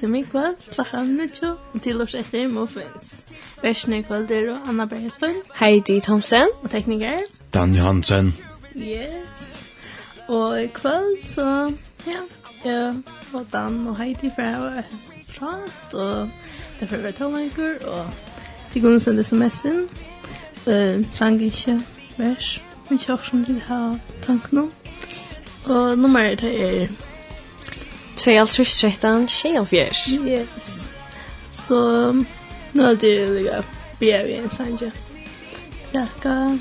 til Mikva, klokka nødjo, og til oss etter Muffins. Versen i kveld er og Anna Bergestøl. Heidi Thomsen. Og tekniker. Dan Johansen. Yes. Og i kveld så, ja, jeg og Dan og Heidi fra å prat, og det får være tålengur, og til grunnen sende sms'en, uh, sang ikke vers, men kjør som de har tanken om. Og nummeret er 2013, 24. Yes. Så nu er det lika begär vi en sanja. Tacka.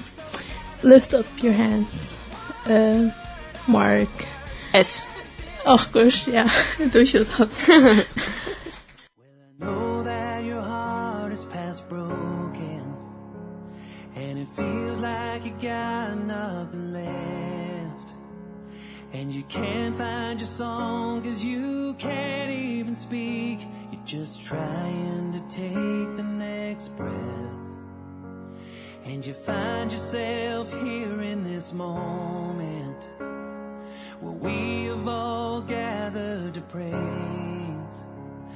Lift up your hands. Uh, Mark. S. Of course, ja. Du should have. Know that your heart is past broken And it feels like you got nothing left And you can't find your song cause you can't even speak. You're just trying to take the next breath. And you find yourself here in this moment Where we have all gathered to praise.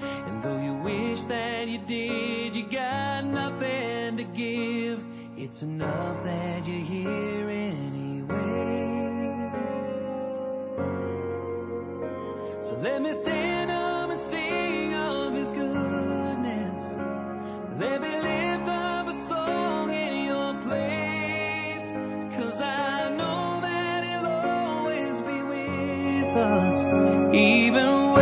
And though you wish that you did, you got nothing to give. It's enough that you're here anyway. Let me stand up and sing of his goodness. Let me lift up a song in your place Cause I know that he'll always be with us Even when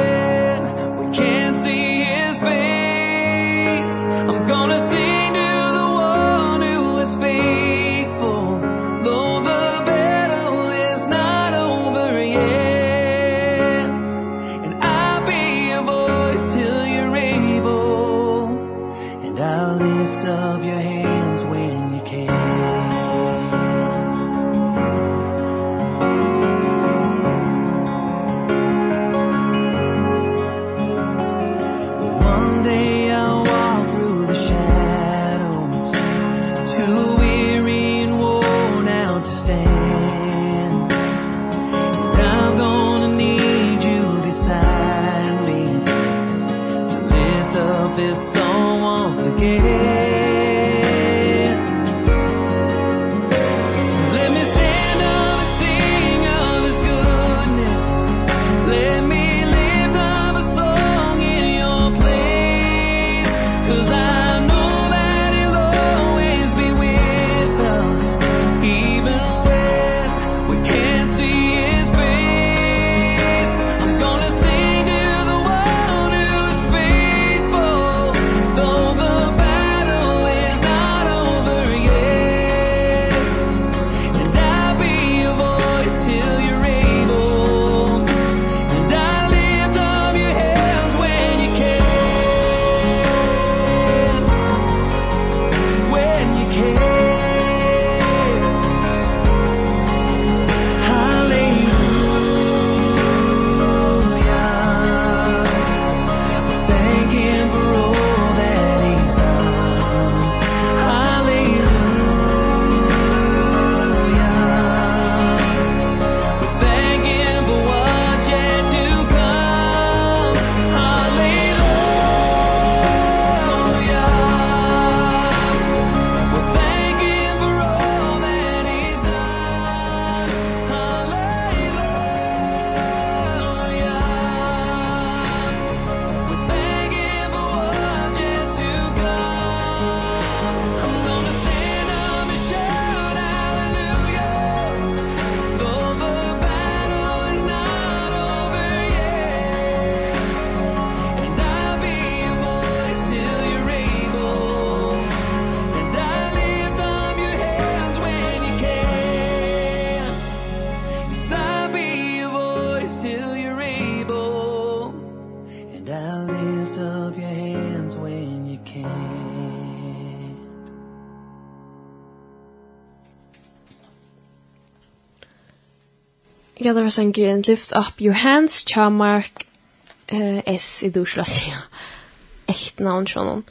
Ja, det var sangen Lift Up Your Hands, Chamark eh, S i Dorslasia. Echt navn sånn.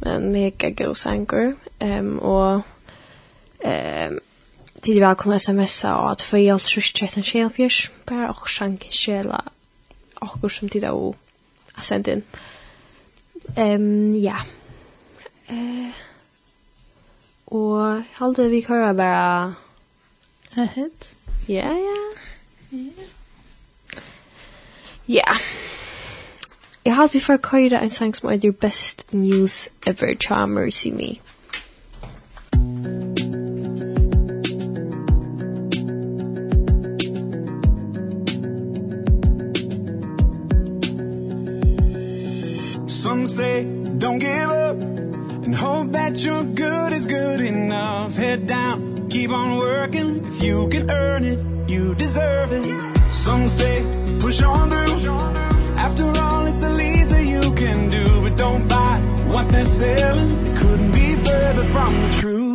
Men mega god sanger. Um, og um, tid välkomna smsa och att få hjälp trus 13 tjejfjörs. Bara och sangen tjela och som tid har sendt inn. Um, ja. Eh, og halde vi kører bare... Ahead. Ja, ja. Ja. Jeg har vi får køyre en sang som er the best news ever, Tja Mercy Me. Some say don't give up and hope that your good is good enough. Head down, keep on working if you can earn it you deserve it. Some say push on through. After all it's the least that you can do. But don't buy what they're selling. It couldn't be further from the truth.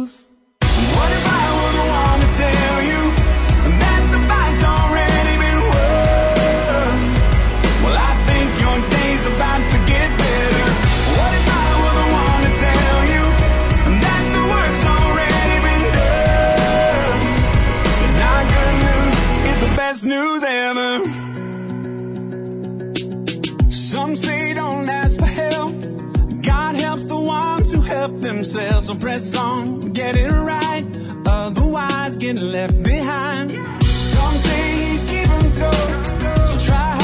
news ever. Some say don't ask for help. God helps the ones who help themselves. So press on, get it right. Otherwise get left behind. Some say he's keeping score So try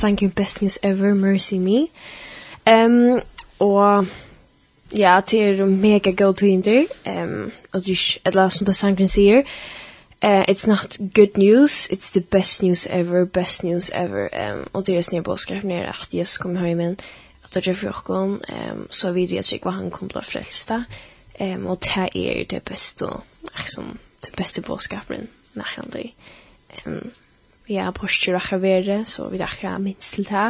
sangen Best News Ever, Mercy Me. Um, og ja, det er mega god tvinter, um, og det er et eller som det sangen sier. Uh, it's not good news, it's the best news ever, best news ever. Um, og det er sned på å skrive ned at Jesus kom hjem igjen, at det er for åkken, um, så vet vi at ikke hva han kommer til å frelste. Um, og det er det beste, liksom, det beste påskapen, nærmere. Um, vi er postur akkurat vere, så vi er akkurat minst til det,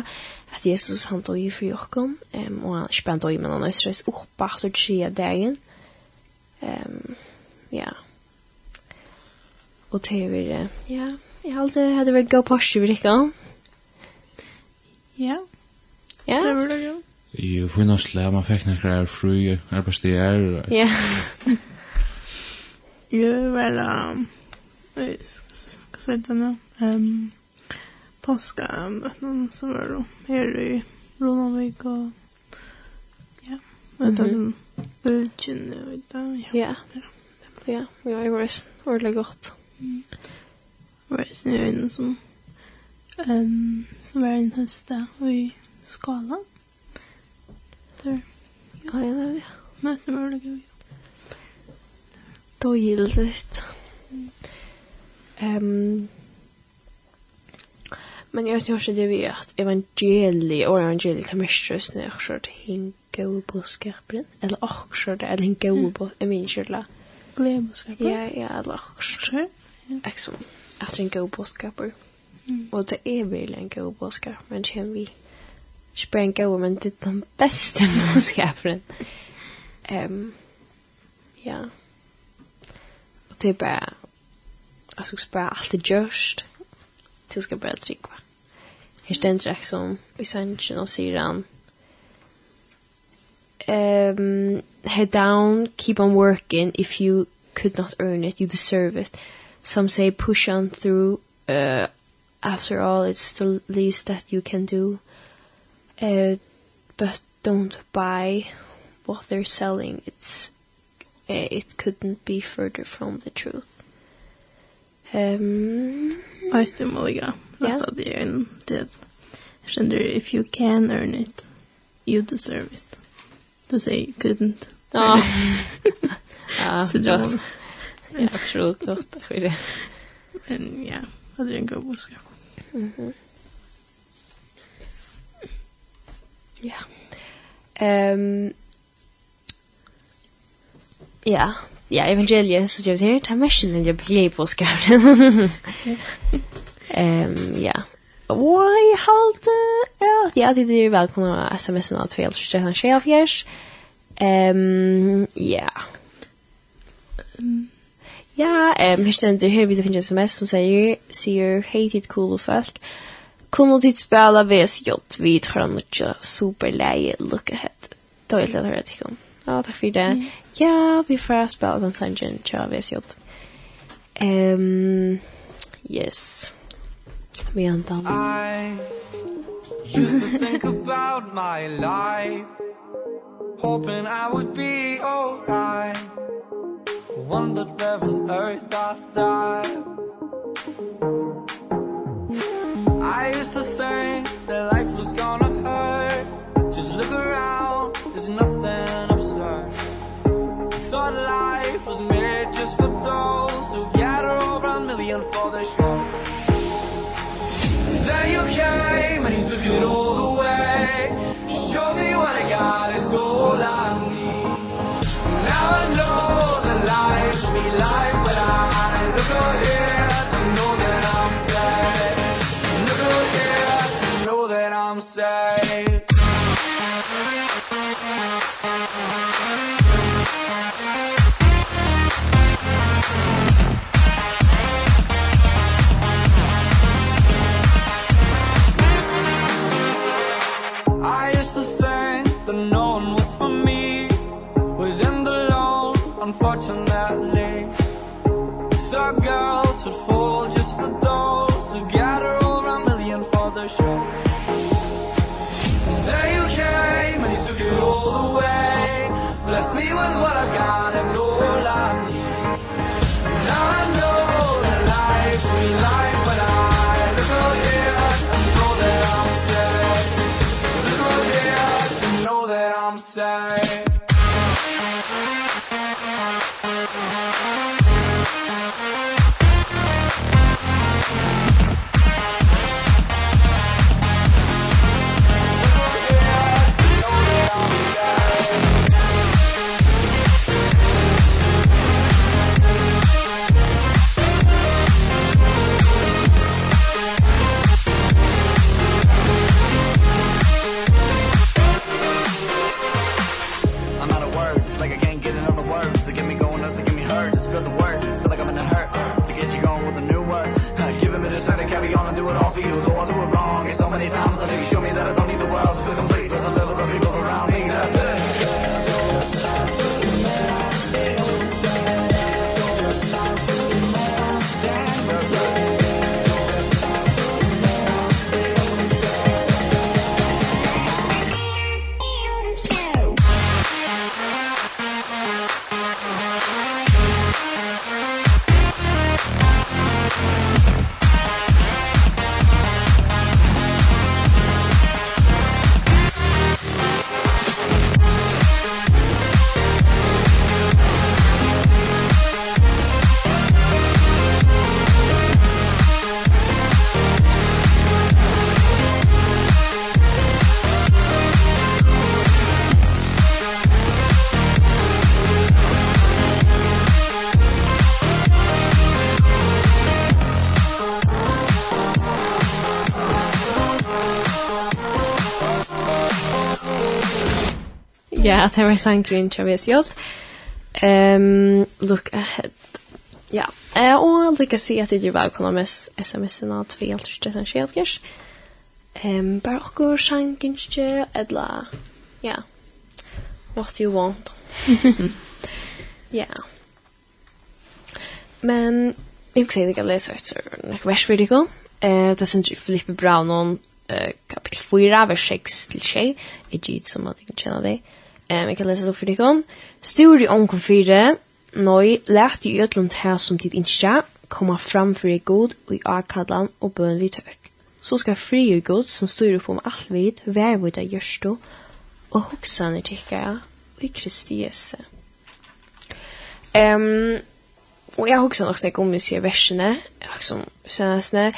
at Jesus han døy for jokken, um, og han ikke bare døy, men han er stress oppe etter tre dagen. Um, ja. Og til vi, ja, jeg har alltid hadde vært god borster for jokken. Ja. Ja. Det var det, ja. Jo, for nå slår man fikk noen fru arbeidsdager. Ja. Jo, vel, um, hva skal jeg si det nå? um, påska någon som var det här i Ronavik og ja, vet du som bulchen och där. Ja. Ja, ja, jeg var ordentligt gott. Det var ju en som um, som var en hösta och i skala. Der, Ja, ja, det Men det var det ju. Då gills det. Ehm Men jag tror inte det vi att evangeli och evangeli kan miströs när jag skört hinka och boskapen. Eller och skört, eller hinka och på, Jag minns ju det. Glädje boskapen? Ja, ja, eller och skört. Exakt. Att hinka och boskapen. Och det är väl en god boskap, men känner vi spränga och men det är de bästa boskapen. Um, ja. Och det är bara, alltså bara allt är görst. Mm till ska börja dricka. Her stender jeg som i sannsyn og sier han um, Head down, keep on working. If you could not earn it, you deserve it. Some say push on through uh, After all, it's the least that you can do. Uh, But don't buy what they're selling. It's uh, It couldn't be further from the truth. Um, I still Ja. det är en typ känner if you can earn it you deserve it. Du säger couldn't. Ja. Ja, så då. Jag tror gott att det. Men ja, hade en god buska. Mhm. Ja. Ehm Ja, ja, evangeliet så gjør det her, det er mest enn jeg blir på skjøren. Ehm ja. Why halt ja, ja, det är välkomna SMS och allt fel så jag kanske av. Ehm ja. Ja, ehm här ständer här vi finns SMS som säger ser hated cool folk. Kommer dit spela VSJ vi tror inte superläge look ahead. Då är det rätt ikon. Ja, tack för det. Ja, vi får spela den sangen, tror jag, VSJ. Ehm, yes. Vi antar. I used to think about my life Hoping I would be alright. Wondered where on earth I thrive. I used to think that life was gonna hurt. Just look around, there's nothing absurd. Thought life was made just for those Who gather over a million for their took it all the way. Show me what I got is all I need. Now I know the life, me life Ja, at det var sangren til vi sjøl. Ehm look ahead. Ja, eh og jeg lika si at jeg er velkommen med SMS-en av vi alt støtt en sjølgjørs. Ehm bara okkur sanginskje edla. Ja. What you want? Ja. Men jeg husker si at jeg lese et sånn vers for deg. Det er sindri Filippe Braunon, kapitel 4, vers 6 til 6. Jeg gitt som at jeg kan kjenne deg. Um, jeg kan lese det opp for dere. Stor i omkom fire, nøy, lært i ødlund her som tid innskja, komma fram for i god, og i akadlan og bøn vi tøk. Så skal fri i god, som styr på om alt vid, vær vid av gjørstå, og hoksaner tikkara, og i Kristi Jesu. Um, og jeg hoksan nok snakk om vi sier versene, liksom, senestene,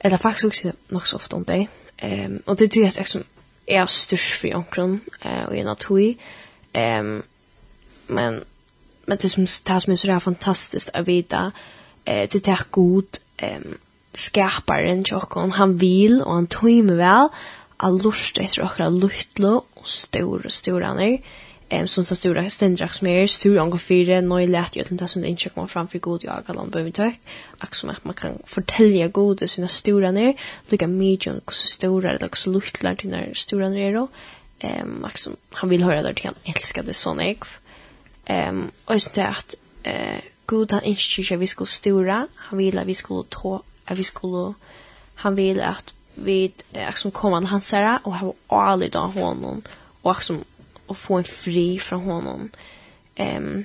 eller faktisk hoksan nok så ofte om det. Um, og det tror jeg at liksom, jeg er størst for omkron, eh, og jeg er tog. Um, men, men det som, det som jeg så er fantastisk å vite, eh, det er god um, skaparen til. Han vil, og han tog meg vel, av lort etter omkron luttlo, og store, store han. Ehm som så stora stendrax mer stor angår fyra noj lätt ju det som inte kommer fram för god jag kan börja ta. Och som att man kan fortälja god det sina stora ner. Lika medium och så stora det också luktlar till när stora ner då. Ehm liksom som han vill höra där till han älskar det sån jag. Ehm och så det att eh god han inte vi skulle stora. Han vill att vi skulle ta att vi skulle han vill att vi eh, som han hans och ha alltid då honom och som och få en fri från honom. Ehm um,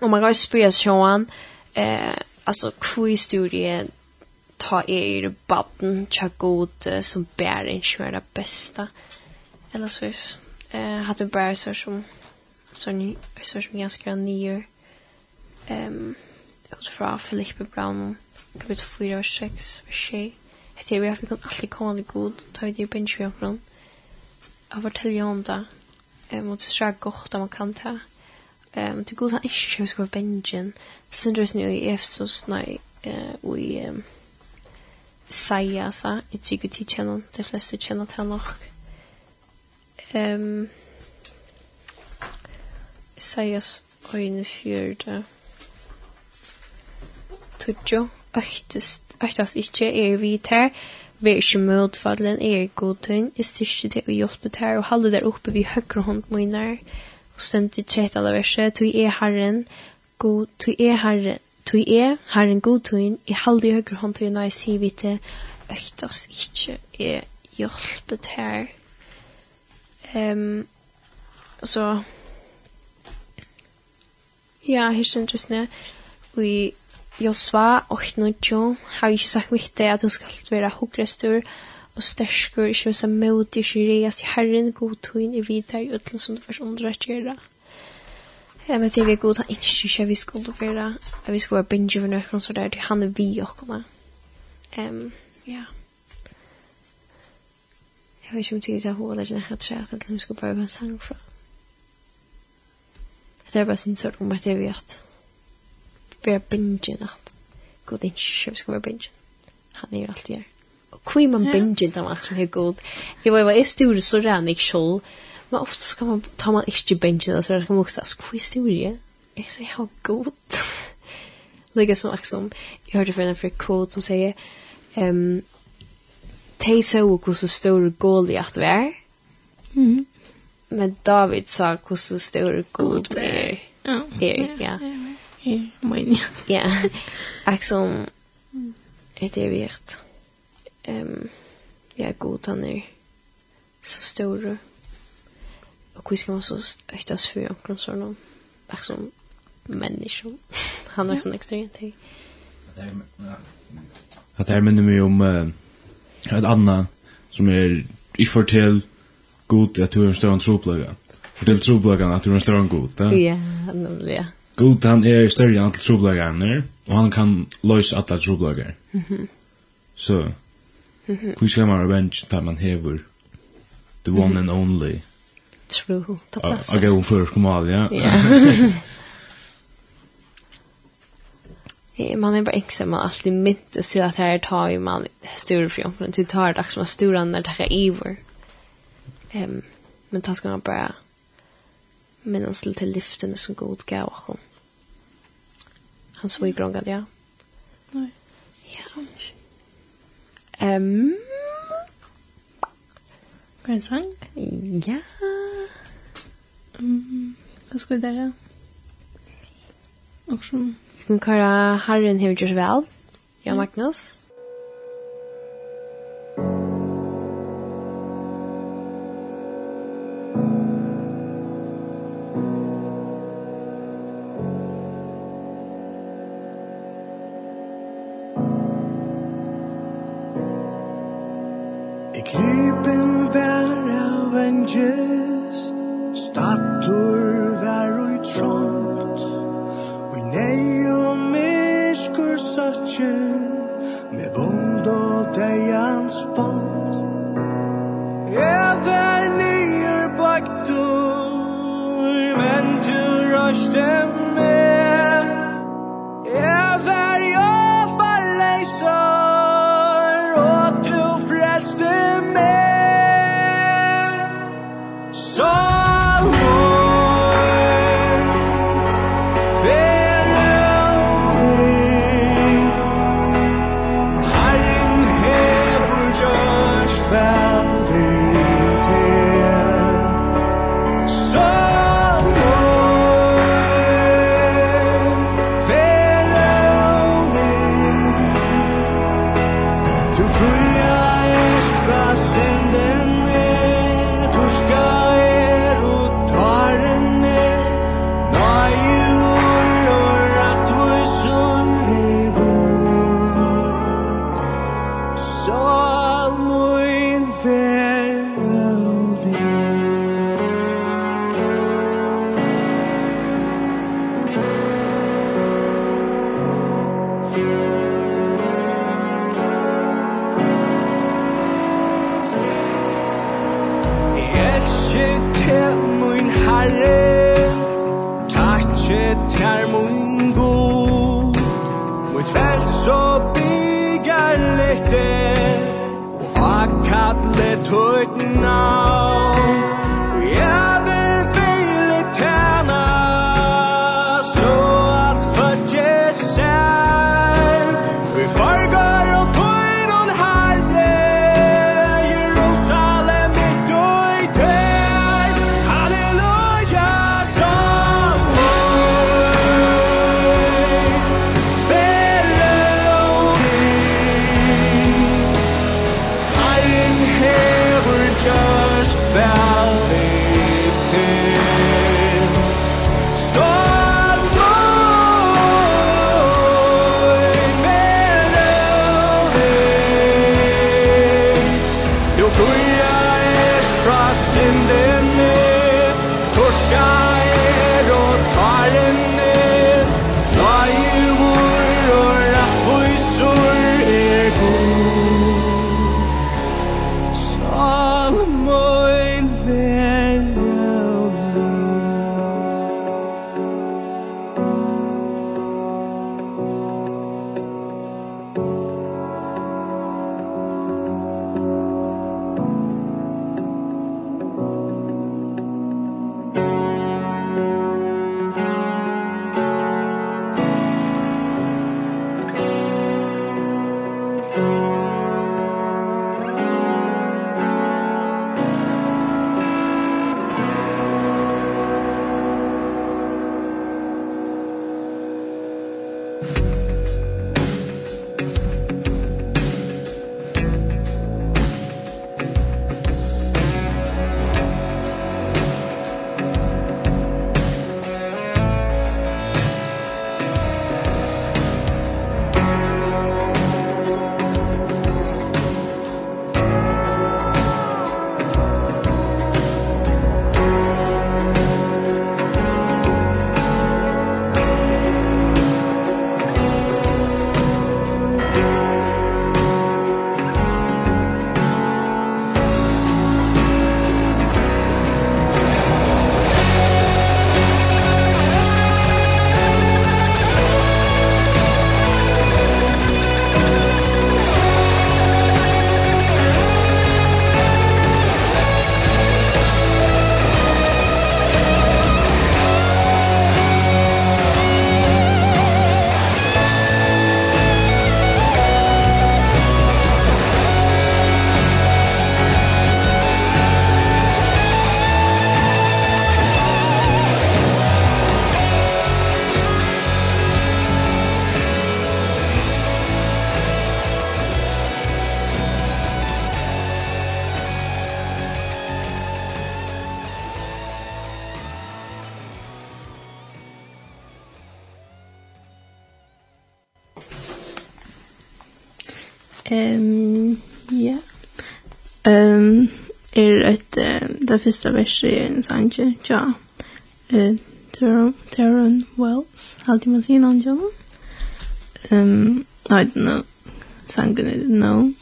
och man kan ju spela Sean eh alltså kvui studie ta er batten chagot uh, som bär en det bästa. Eller så vis. Eh hade bara så som så ni så som ganska nio ehm ut fra Filippe Brown kapit 4 og 6 för tjej. Jag tror vi har fått alltid kommande god, ta vi det vi benchvapnen. från av ju om det. Ehm och det är gott att man kan ta. Ehm til god han inte köpa sig på benchen. Det syns just nu i Efesos nej eh i ehm Saia sa i Tiguti channel de flesta channel till nog. Ehm Isaias øyne fjørde. Tudjo, Tutjo, öchtast, öchtast inte vi. Vær ikke mød for at den er god tøyn, i styrke til å hjelpe der, og halde der oppe ved høyre hånd møyner, og stendt i tredje alle verset, tog er Herren, god, tog er Herren, tog er Herren god tøyn, i halde i høyre hånd til og jeg sier vi til, øktas ikke er hjelpe der. Um, så, ja, her stendt just ned, Vi Josva 8.9 har ikke sagt viktig at hun skal være hukrestur og sterskur ikke vise møte ikke reas til Herren god tøyen i videre i utlen som du først underrett at gjøre. Jeg vet ikke vi er god, han ikke ikke vi skulle være at vi skulle være binge for nøkken så der til han er vi og kona. Um, ja. Jeg vet ikke om tid til hva det er ikke trett at vi skulle bare gå en sang fra. Det er bare sin sort om at jeg vet at være bingen at god ikke kjøp skal være bingen. Han er alltid her. Og hvor man bingen da man er god. Jeg var i store så rann jeg selv, men ofte skal man, ta man ikke bingen, så kan man også sige, hvor er store? Jeg så jeg har god. Lika som Axom, jeg hørte fra en fra Kod som sier, um, de så hvordan stor Goliath var, mhm men David sa hvordan stor god er. Ja, ja, ja. er min. Ja. Ek som et er virt. Ehm ja är god han är så stor. Og hur ska man så öktas för omkring sådana? Ek som människa. Han er sånn ekstremt ting. Att det här minner mig om uh, ett annat som är i fortell god att du är en större troplöga. Fortell troplögan att du är en större god. Ja, ja nemlig ja. God han er større enn til troblagarne, og han kan løse alle troblagar. Mm -hmm. Så, mm -hmm. hvor skal man revenge da man hever the one mm -hmm. and only? True, ta plasser. Og hun først kom av, ja. Man er bare ikke som man alltid myntes til at her tar ju man stora fjompen, till tar dags man store når det er iver. Um, men da skal man men han til till lyften som god gav oss. Han så i grångad, ja. Nei. Ja. Ehm. Hva er en sang? Ja. Mm, vad skulle det vara? Och som... Vi kan köra Herren hur görs vel? Ja, Magnus. med bond og deians bond. Even near back to men to rush them det første verset i en sang, ja. Eh, Terron Wells, alltid man säger on John. Um, I don't know. Sangen I don't know.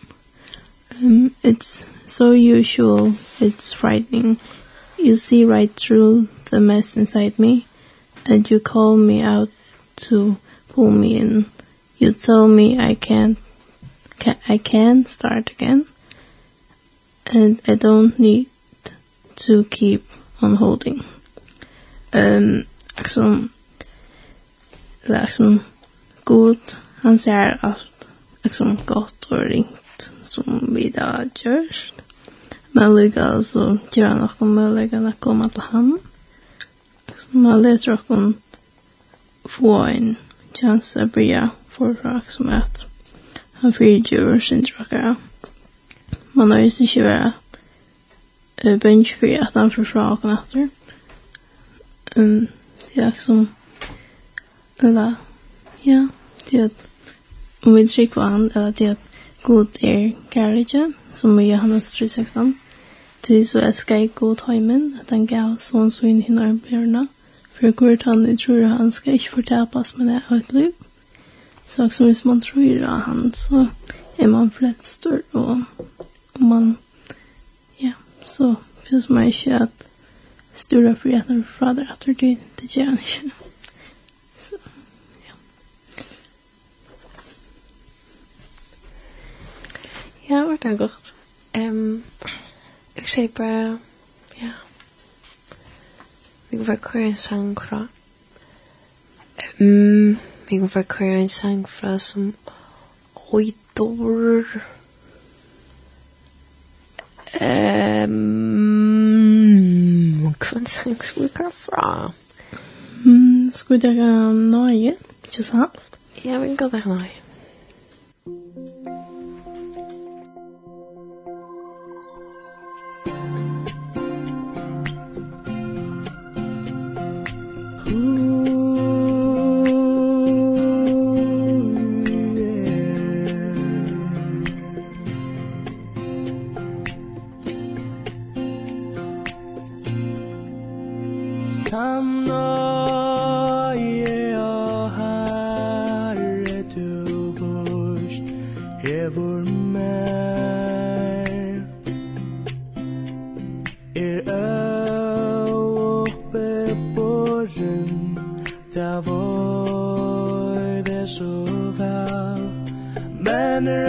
Um, it's so usual, it's frightening. You see right through the mess inside me, and you call me out to pull me in. You tell me I can't, ca I can start again, and I don't need to keep on holding. Um, liksom, liksom, god, han ser allt, liksom, godt og ringt som vi da gjør. Men lika så gjør han också möjligen att komma till han. liksom, Man leter också få en chans att börja för liksom att han fyrtjur sin syndrakare. Man har ju ikke vært uh, bench for at han får fra åken etter. Um, det er liksom eller ja, det er at om vi trykker på han eller det er at god er kärleken som i Johannes 3.16 Ty så älskar jag god heimen, at han gav sånn så in hinna överbröna For kvart han jeg tror han skal ikke förtäpas med det här et liv. Så också hvis man tror han så är man flätt större och om man så finns man inte att stora friheten och fader att det inte gör han inte. Så, ja. Ja, var det gott. Um, ik zei bara, ja, vi ik var kvar en sang fra. Um, vi ik var kvar en sang fra som oitor. Um, Hvem sang vi jeg fra? Mm, skulle jeg nøye, ikke sant? Jeg vil ikke være nøye.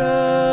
Herre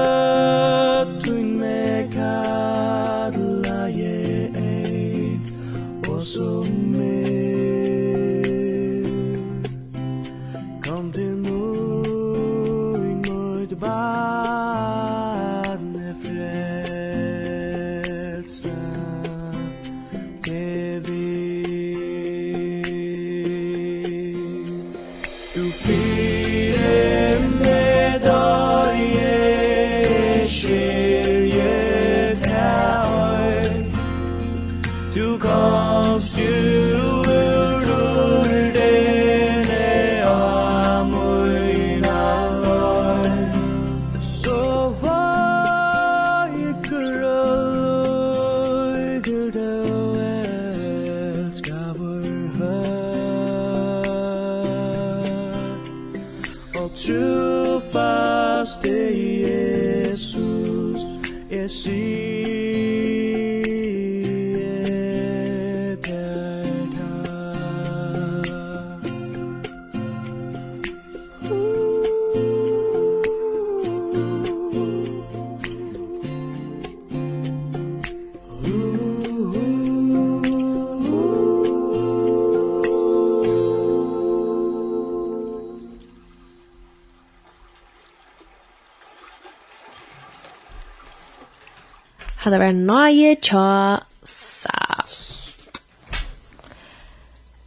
Lage tja salt.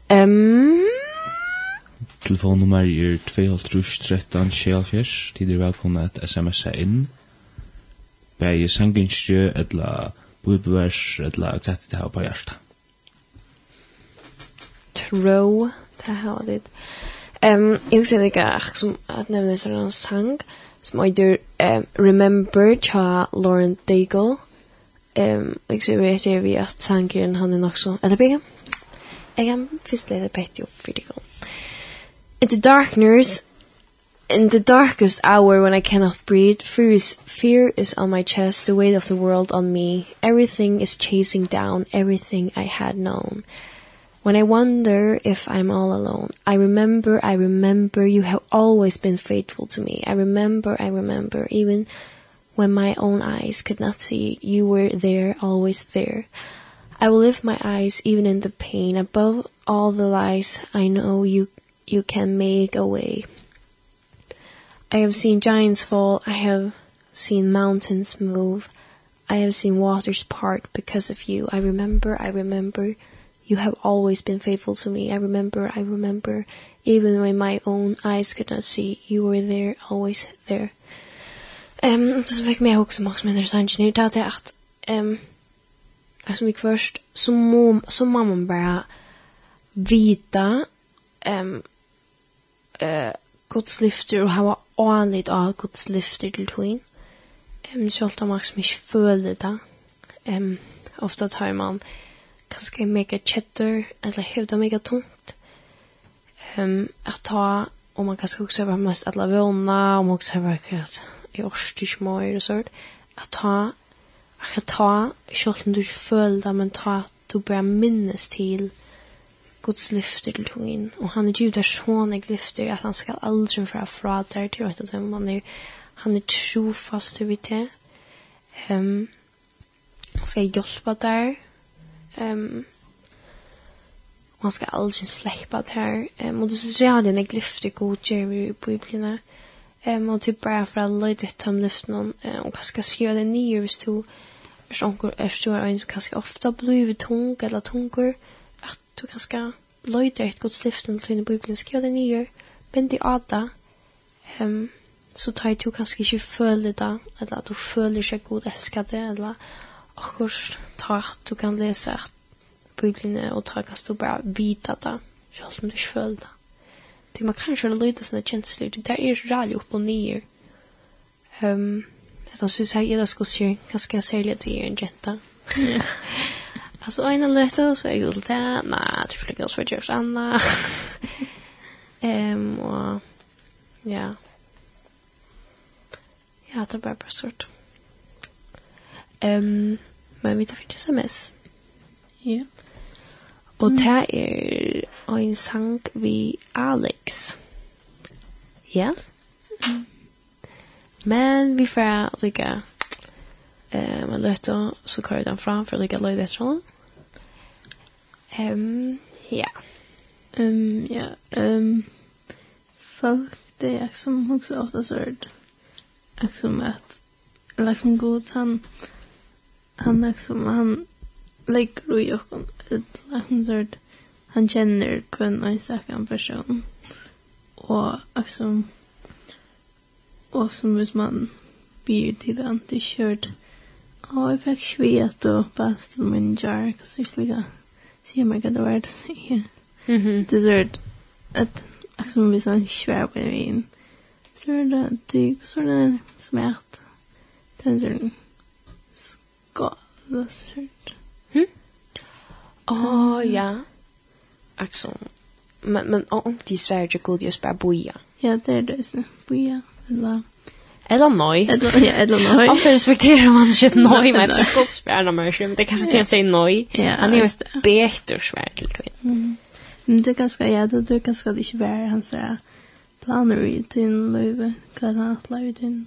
Um, Telefonnummer er 2.13.74. Tid er velkomna at sms inn. Begge sanginskjø, etla bubevers, etla kattet her på hjertet. Tro, det hava dit. Um, jeg vil si det ikke som at nevne en sånn sang som heter um, Remember tja Lauren Daigle. Ehm jag så vet jag vi att tanken han är nog så. Eller bägge. Jag kan först läsa bättre upp för dig. In the darkness in the darkest hour when I cannot breathe, fear is, fear is on my chest, the weight of the world on me. Everything is chasing down everything I had known. When I wonder if I'm all alone, I remember, I remember you have always been faithful to me. I remember, I remember even when my own eyes could not see you were there always there. I will lift my eyes even in the pain. Above all the lies I know you you can make away I have seen giants fall. I have seen mountains move. I have seen waters part because of you. I remember I remember. You have always been faithful to me. I remember I remember. Even when my own eyes could not see you were there always there. Ehm um, det som fick mig också max med intressant nu det är att ehm alltså mig först så mom så mamma bara vita ehm eh Guds lyfter och hava anlit av Guds lyfter till twin. Ehm självt om max mig följde det. Ehm ofta tar man kanske mega chatter eller hävda mega tungt. Ehm att ta om man kanske också var mest alla våna om också var kvart jeg orsker ikke mer og sånt, at ta, akkurat ta, selv om du ikke føler det, men ta, du bare minnes til Guds lyfter til tungen, og han er djup der sånn sånne lyfter at han skal aldri fra fra der til rett og dem, han er, han er trofast til vi til, um, han skal hjelpe der, um, og han skal aldri slippe der, um, og du ser sånn at han er lyfter god gjør vi i biblene, og Um, og typ bara for å løyde etter om lyften og kanskje skriva det nye hvis du er sånn er stor en du kanskje ofta blir tung eller tunger at du kanskje løyde etter gods lyften til dine bibelen skriva det nye bind i ada um, så tar du kanskje ikke føle det eller at du føler seg god elsker det eller akkurat ta at du kan lese at bibelen og ta kanskje du bare vita det selv om du ikke føler det. Ty man kan köra lyda sina känslor. Det där är rally upp och ner. Um, att han syns här i det skosjer ganska särligt att en jenta. alltså en löta så är ju det. Nej, det flyger oss för just Anna. Ehm och ja. Ja, det var bara sort. Ehm, men vi tar för sms. Ja. Yeah. Og det er en sang vi Alex. Ja. Mm. Men vi får lykke eh, man løte, så kör den fram för lika lykke løy det sånn. Um, ja. Um, ja. Um, folk, det er som hun ofta ofte så hørt. Ikke som at, liksom god, han, han liksom som, han, lägger i och han så han känner kun en sak person och också och som hvis man blir till den till kört Ja, jag fick svet och past på min jark och så slika. Så jag märker det var det så här. Mhm. Det är att liksom vi sån svär på vin. Så är det tyg så är det smärt. Den är skadad så Åh, oh, ja. Alltså, Men, men om de sverger til god, just bare boja. Ja, det är det, sånn. Boja, eller... Eller noi. Eller, ja, eller noi. Ofta respekterar man shit noi, men så gott spärna människor, men det kanske inte säger noi. Han är ju bättre svär till tvinn. Men det ganska, ja, det är ganska det inte värre hans där planer i din liv, kan han att löve din,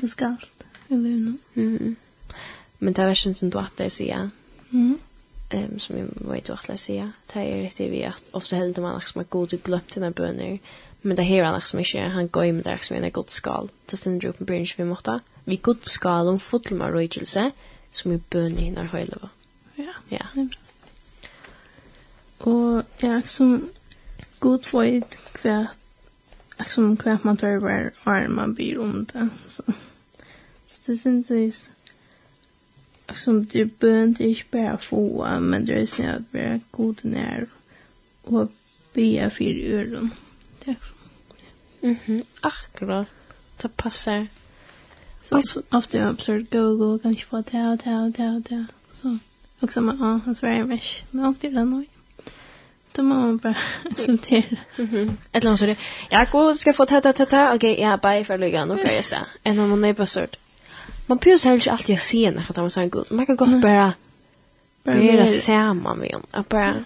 det ska allt i löven. Men det är värst som du att det säger. Mhm ehm som jag vet jo alle sier, det er riktig vi att ofta helder man liksom er god og gløpt denne bønner, men det här är liksom inte han går med det liksom en god skal, det stender jo på bryns vi måste Vi god skal om fotlemar røygelse, som er bønner henne høyleva. Ja. Ja. Og ja, som god vet hva, som hva man tør være, og man blir om det, så. Så det synes jeg, som du bøn til ikke bare få, men det är at vi er god nær og be för öron. Tack. Mhm, mm akkurat. Det passar. Så ofta är absurd, go, go, kan inte få ta og ta det, ta det, ta. Så, och som, ja, han svarar jag mest, men åkte jag den och Då må man bara acceptera. Mhm. eller långt så det. Ja, god, ska få ta ta ta ta. Okej, ja, bye för lyckan och för just det. En av man är på sort man pyrs heller inte alltid se när att man så en god. Man kan gott bara bara samma med hon. Att bara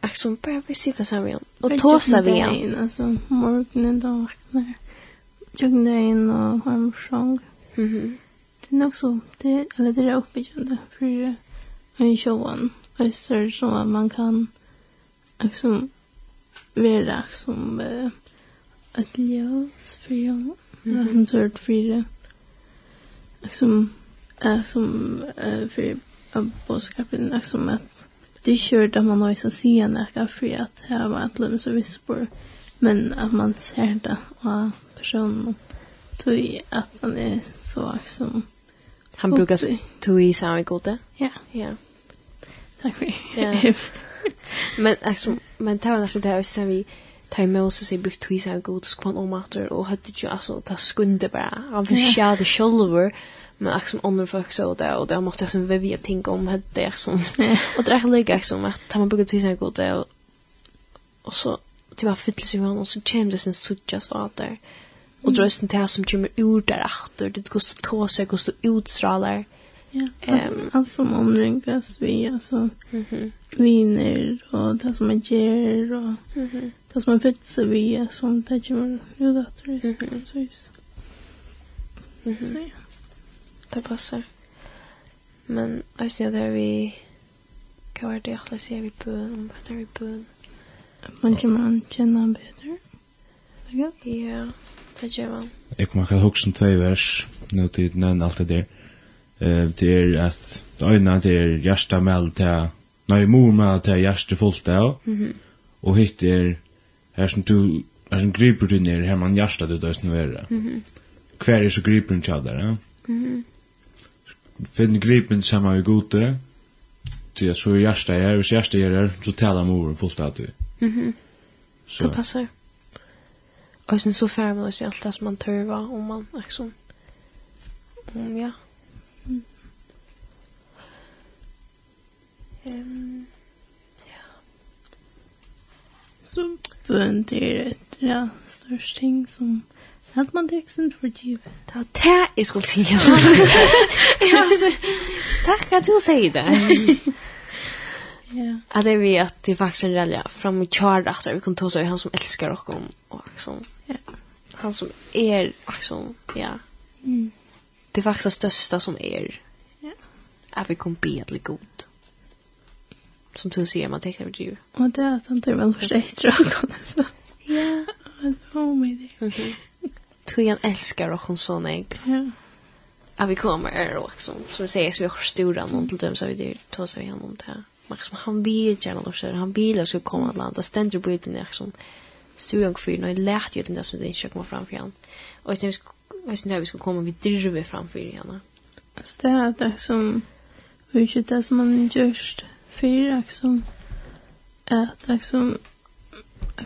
att som bara vi sitter samma med hon. Och tåsa vi hon. Alltså morgonen då vaknar. Jognar in och har en sång. Mhm. Det är nog så. Det, eller det är uppbyggande för en showan. Och så är så att man kan liksom vara som ett ljus för jag. Mm -hmm. Jag har hört för det liksom eh, som eh, för boskapen liksom att det kör där man har så ser näka för att här var ett lum så vispor. Men att man ser det och personen. Tog att han är så liksom han brukar tog i samma gode. Ja. Ja. Tack för det. Men alltså men tar nästan det här så vi tar Moses i brukt hus av god så kom om att och hade ju alltså ta skunde bara. Han förskäl det själver men liksom andra folk så där och det måste jag som vi vet tänka om hade det som och det är lika som att han brukt hus av god och och så typ bara fyllde sig med honom och så kom det sin suttjast av där och drösten till som kommer ur där efter det går så tåse, kostar tåsar kostar utstrålar Ja, alltså, um, allt som omringas vi, alltså mm -hmm. viner och det som man ger och mm -hmm. det som man fyller vi, alltså det kommer ju det tror jag. så just. Mm -hmm. Så ja. Det passar. Men jag ser där vi kan vara det alla ser vi bön, om vad är vi bön? Man kan man känna bättre. Ja. Ja, det gör man. Jag kommer att huxa två vers, nu tid, när allt det där. Mm eh det är att ögna det är hjärta med till när mor med till hjärta fullt där. Mhm. Och hitt är här som du är som griper du ner här man hjärta det där snurrar. Mhm. Kvar är så griper den chadar, ja. Mhm. Finn gripen samma i gode. Det är så hjärta är, och hjärta är där så talar mor fullt att du. Mhm. Så det passar. Och sen så färmar det sig allt det som man törva om man liksom ja, Mm. Um, ja. Så bøn til ett ja, störst ting som att man texten för forgiv. Det var det skulle säga. ja, så. Tack att du säger det. Ja. Att det vi att det faktiskt en relja fram i kjard att vi kan ta så han som älskar och om och liksom. Ja. Han som är liksom ja. Mm det är faktiskt det största som är Ja. att vi kommer be att bli god. Som du säger, man tänker över djur. Och det är att han tar väl första ett rögon. Ja, oh my dear. Tror han älskar och hon sån ägg. Ja. Att vi kommer och liksom, som du säger, så vi har stora någon till dem så vi det tar sig igenom det här. Men liksom, han vill gärna då så han vill att ska komma till landet. Ständer på ut liksom. där som stugan för när jag lärt ju den där som det inte komma fram för han. Och jag tänkte jag syns vi ska komma vid drive framför igen. Alltså det är det som vilket det som man görs för som att det som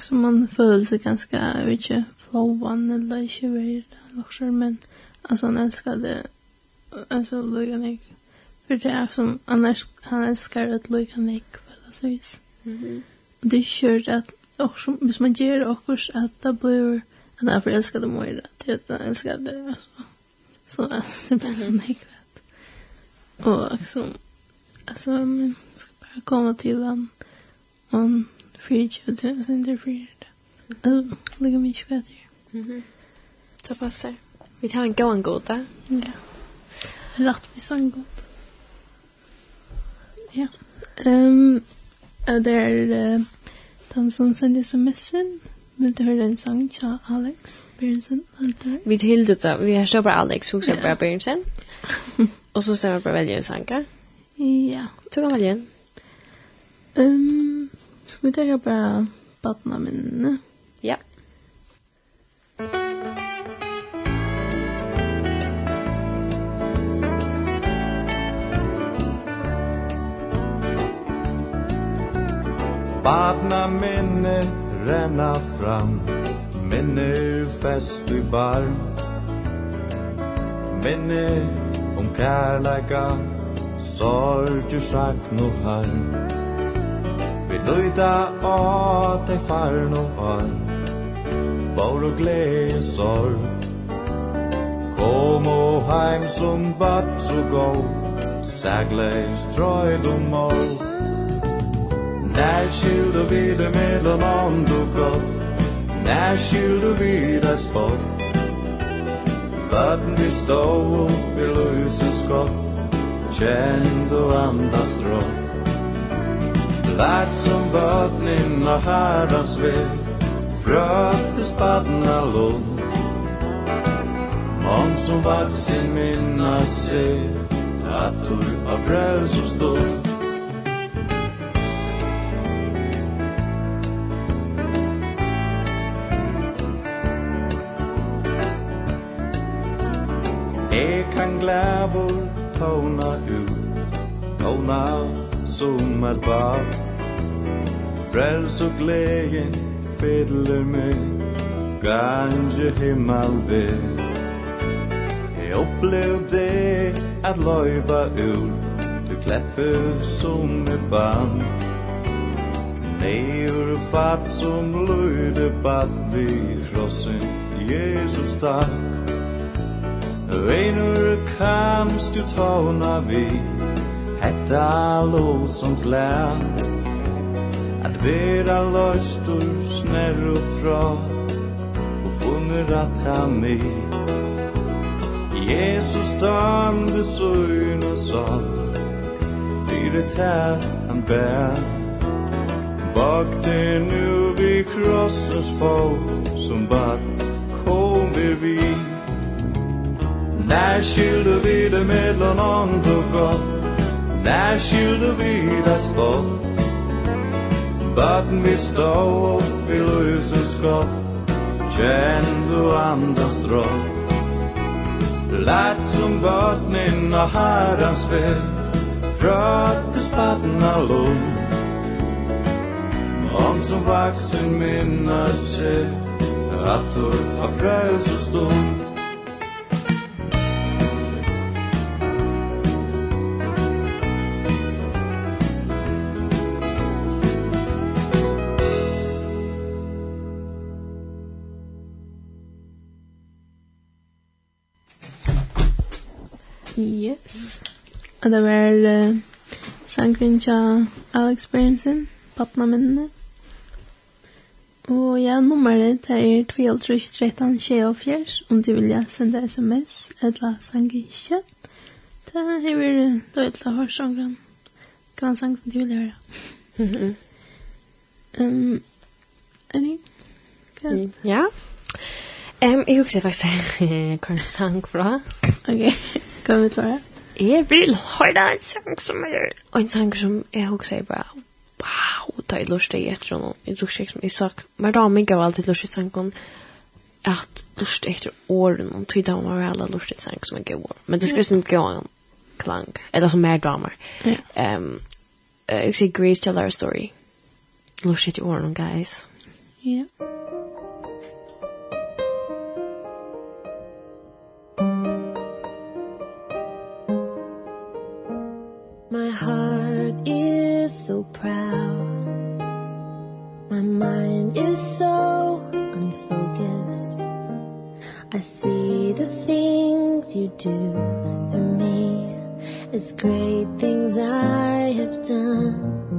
som man följer sig ganska vilket flowan eller inte väl också men alltså han älskar det alltså Lugan jag för det är som annars han älskar att Lugan jag för alltså vis. Mhm. Det är kört att också, hvis man gör också att det blir Men därför älskar det Moira. Jag älskar det. Alltså. Så alltså, det är så mycket. Och liksom, alltså, men jag ska bara komma till han. Han fyrt ju till hans interfered. Alltså, lägger mig inte bättre. Mhm. Det passar. Vi tar en gång god där. Ja. Rättvis en god. Ja. Ehm, um, det är uh, den som sände sms'en. Mm Vill du höra en sång tja Alex Berensen? Vi tillde det. Vi har bara Alex, vi har bara Berensen. Och så stämmer bara välja en sång. Ja. Så kan välja en. Um, ska vi ta bara Batna minne? Ja. Batna minne renna fram. Minner fest i bar Minner om kærleika du sagt nu har Vi løyda av te far no har Bor og glede sorg. Kom og heim som bad så gå Sagleis trøyd og mål När skilde vi det mellan land och gott När skilde vi det spott Vatten vi stå upp i lusens skott Kände och andas rått. Lärt som vatten och herrans väg Fröttes badna lund Om som vaksin minna sig Att du av frälsostånd glævor tåna ut Tåna som et bad Frels og glädje fedler mig himmel ved Jeg opplev det at løyva ur Du klepper som et band. Neur fatt som löjde bad Vi krossen Jesus takk Reinur kamst du tåna vi Hetta låsoms lær At vera løstur snær og fra Og funner at ha mi Jesus dam du søyn og sa Fyre tær han bær Bak det nu vi krossens få Som bad kom vi. vid När skulle vi det mellan ont och gott. När skulle vi det spott. Baden vi stå upp i löser skott. Känn du andas rått Lärt som vattnen av herrans väg Fröttes vattna lån Om som vaksen minna sig Att du har frälsosdom Og det var uh, sangvinn til Alex Berensen, Patna minnene. Og ja, nummeret er 12-13-24, om du vil sende sms, eller sange ikke. Det er vel dødelig hårsangren. Hva en sang som du vil høre? Mm um, Annie? Ja. Ehm, jeg husker faktiskt kan sang fra. Ok, hva vil du høre? jeg vil høre en sang som er, og en sang som jeg også sier bare, wow, det er lustig etter noe, jeg tror ikke som jeg sa... men da meg av alltid lustig sangen, at lustig etter åren, og tog da var alle lustig sang som jeg går, men det skal ikke gå en klang, eller som mer damer. Um, jeg sier Grace Tell Our Story, lustig etter åren, guys. Ja. Yeah. so proud. My mind is so unfocused. I see the things you do to me. As great things I have done.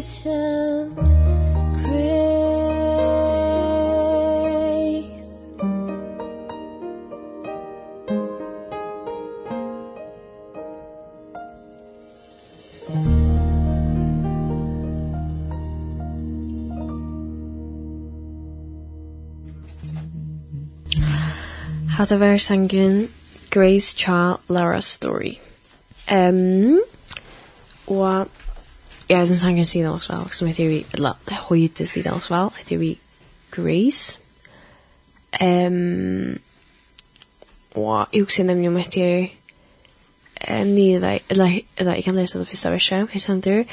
sufficient grace Hatta var sangren Grace Cha Lara Story. Ehm um, og Ja, sen sang jag sidan også vel, Som heter vi, eller höjde sidan også vel, Heter vi Grace. Um, og jeg husker nemlig om heter... Nida, eller, eller jeg kan lese det första versen. Här känner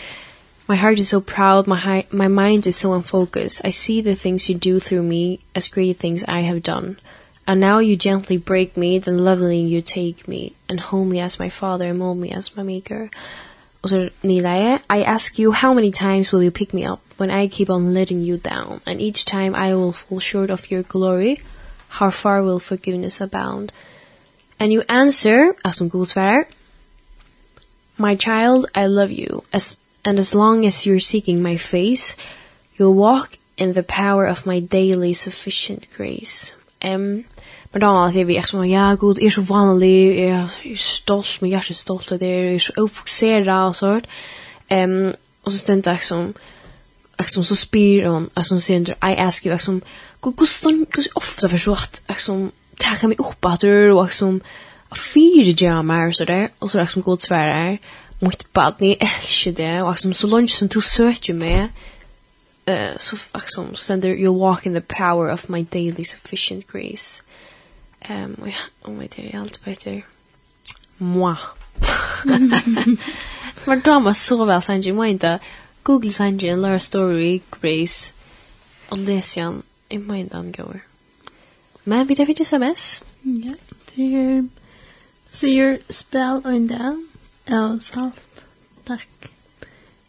My heart is so proud, my hi my mind is so unfocused. I see the things you do through me as great things I have done. And now you gently break me, then lovingly you take me, and hold me as my father, and mold me as my maker. Og så nidaje, I ask you how many times will you pick me up when I keep on letting you down, and each time I will fall short of your glory, how far will forgiveness abound? And you answer, as som god svarar, My child, I love you, as, and as long as you're seeking my face, you'll walk in the power of my daily sufficient grace. Um, Men da var det vi er som, ja, god, jeg er så vanlig, jeg er stolt, men jeg er så stolt av det, jeg er så ofokusera og sånt. Um, og så stendte jeg som, jeg som så spyr hon, jeg som sier, I ask you, jeg som, hvordan ofte for så at jeg som, takker meg opp at du, og jeg som, fire jammer og så der, og så er jeg som god sværer, mot baden, jeg elsker det, og jeg som, så langt som du søker meg, uh, så, jeg som, stender, you'll walk in the power of my daily sufficient grace. Ehm och ja, om vi dear, är allt. Moi. För då var så väl sen ju inte Google sen ju Laura Story Grace och Lesian i mind on goer. Men vi det vi SMS. Ja, det är så gör spel under. Ja, salt. Tack.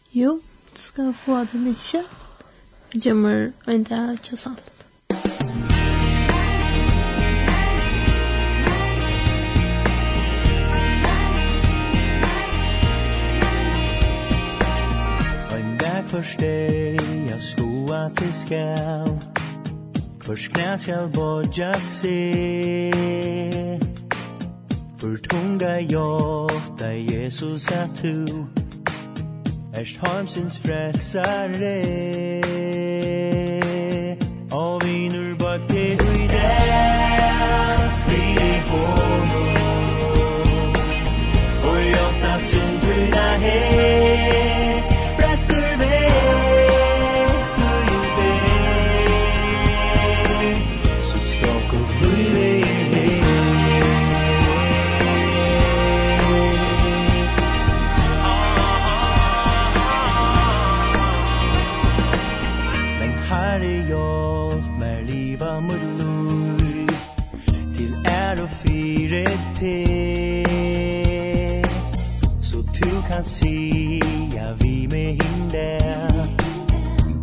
Jo, ska få det nisch. Gömmer inte just salt. försteja skoa til skal Förs knæ skal bodja se For tunga jota Jesus att tu Erst harmsins frälsare Og vinur bak til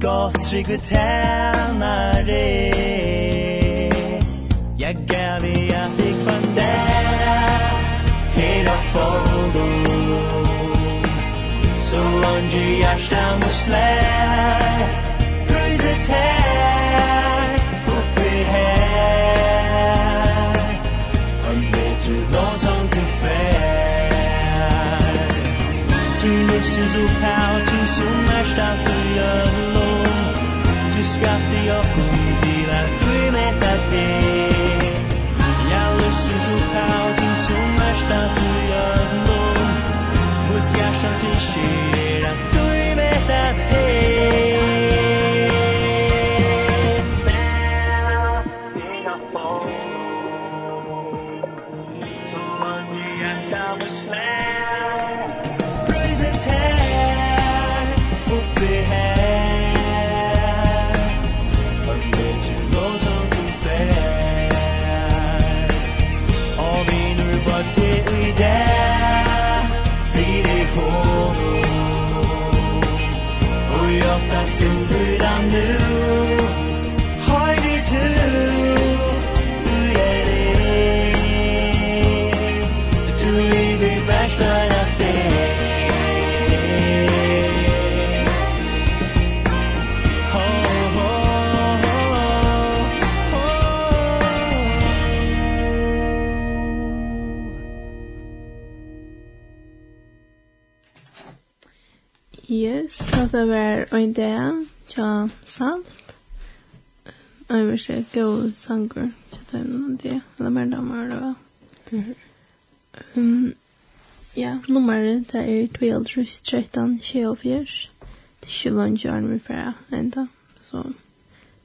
gott trygg och tjänare Jag gav i att det kvann där. Hela fondo Så onge hjärsta muslär Röjset här. Uppe här. Han vet hur långsamt det fär ti scappi io conti la tua metà te Ja lësë zu kautin, su mështë aty jëllon Për t'ja shansë i shqiri det var en dag tja salt. Jeg vil se god sanger tja tøymen av det. Eller mer damer det var. Um, ja, nummeret det er 12, 13, 24. Det er ikke langt gjerne vi fra enda. Så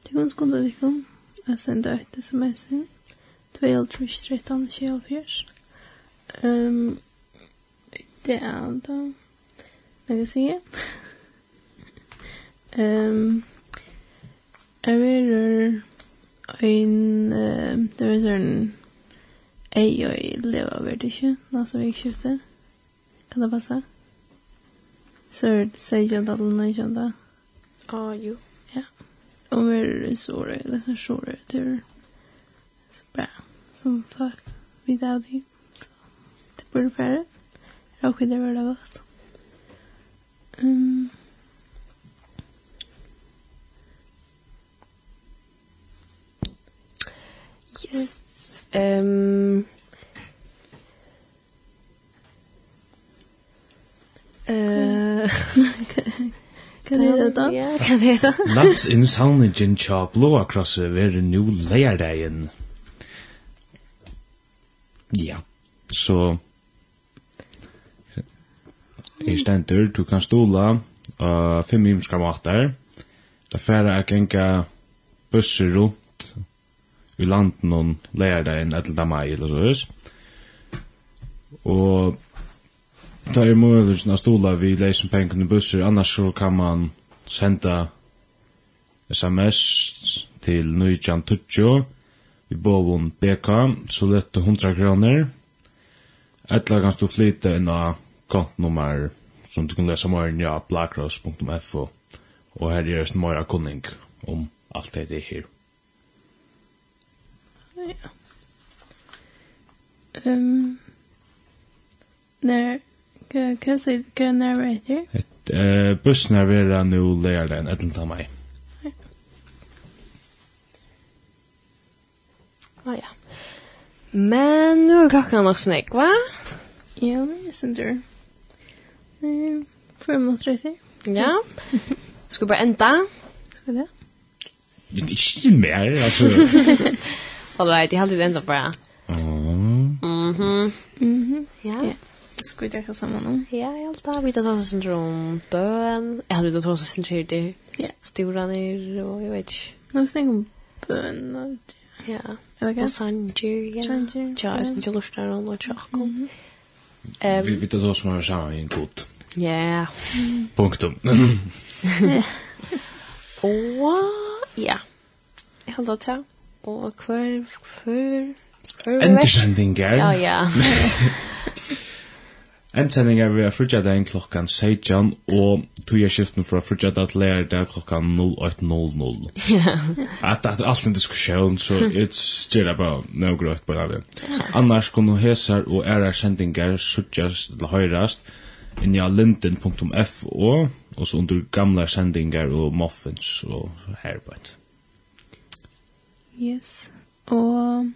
det kan skunde vi kom. Jeg sender et sms inn. 12, 13, 24. Um, det er da. Jeg kan si. Ehm Jeg vil ein det er sånn ei ei leva vet ikke, nasa vi skifte. Kan det passa? Så säger jag att hon är kända. Ja, jo. Ja. Og vi er såre, det är så såre, det så bra. Som fuck, without you. det. Så det borde vara. Jag det väl gott. Ehm. Um, Yes. Ehm Eh Kan det då? Ja, kan det då? Lands in Salnigen cha blå across över nu lärdagen. Ja. Så Jeg stender, du kan stola uh, fem imskar matar. Da færa jeg genga busser rundt i landen noen lærdagen etter dem meg, eller så høres. Og da er muligheten av stola vi leisen i busser, annars så kan man senda sms til 9.20 i bovon BK, så lette 100 kroner. Etla kan du flyte inn av kontnummer som du kan lese enn ja, blackross.fo og her er det mer kunning om alt det her ja. Um, när kan kan säga kan när vet du? Ett eh bussen är väl nu lördagen 11 maj. Ah, ja. Men nu er klokka nok snakk, va? Ja, jeg synes du. Fem minutter etter. Ja. Skal vi bare enda? Ska vi det? Ikke mer, altså. All right, jeg hadde väntat bara. Mhm. Mhm. Mhm. Ja. Skulle vi kanske samma någon? Ja, jag har tagit vita tosa syndrom, bön. Jag ta oss tosa syndrom där. Ja. Stora og och jag vet inte. Någon stäng om bön. Ja. Eller kan? sanger, sanjer, ja. Sanjer. Ja, jeg synes ikke lustar om och tjockom. Vi vita tosa som har samma i en. Ja. Punktum. Åh, ja. Jag har ta og hver, hver, Endersendingar. Ja, ja. Endersendingar vi er frutja dagen klokkan 16, og tog jeg skiften fra frutja dag til lærer dag klokkan 08.00. Ja. At det er alt en diskusjon, så jeg styrer bare noe grøyt på det. Annars kunne hesar og ærer sendingar suttjas til høyrast inni av linden.fo, og så under gamla sendingar og muffins og herbert. Yes. Og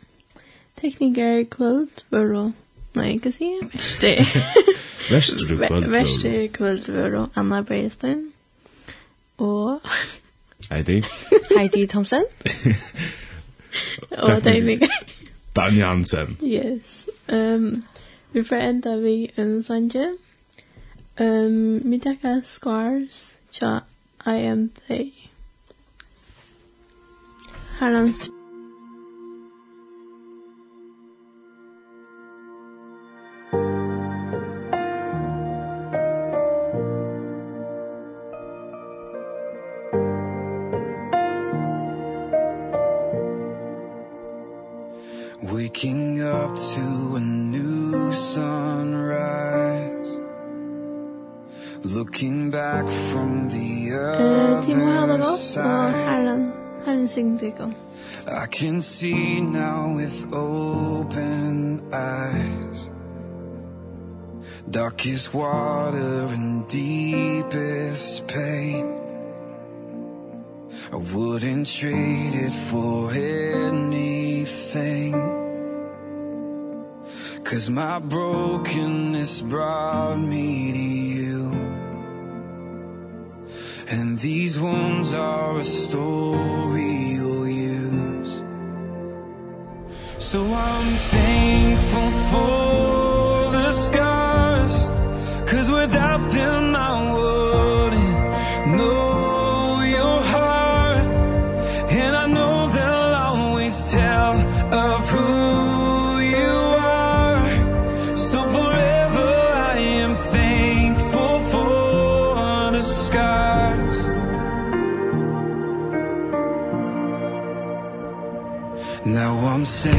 tekniker kvöld var nei, ikke si, verste. verste kvöld Verste kvöld var då, Anna Bergstein. Og... Heidi. Heidi Thomsen. og tekniker. Dan Jansen. Yes. Um, vi får enda vi en sanje. Um, vi takkar Scars, tja, I am they. Herrens I can see now with open eyes. Darkest water and deepest pain. I wouldn't trade it for anything. Cause my brokenness brought me to you. And these wounds are a story So I'm thankful for the scars Cause without them I wouldn't know your heart. And I know they'll always tell of who you are. So forever I am thankful for the scars. Now I'm saying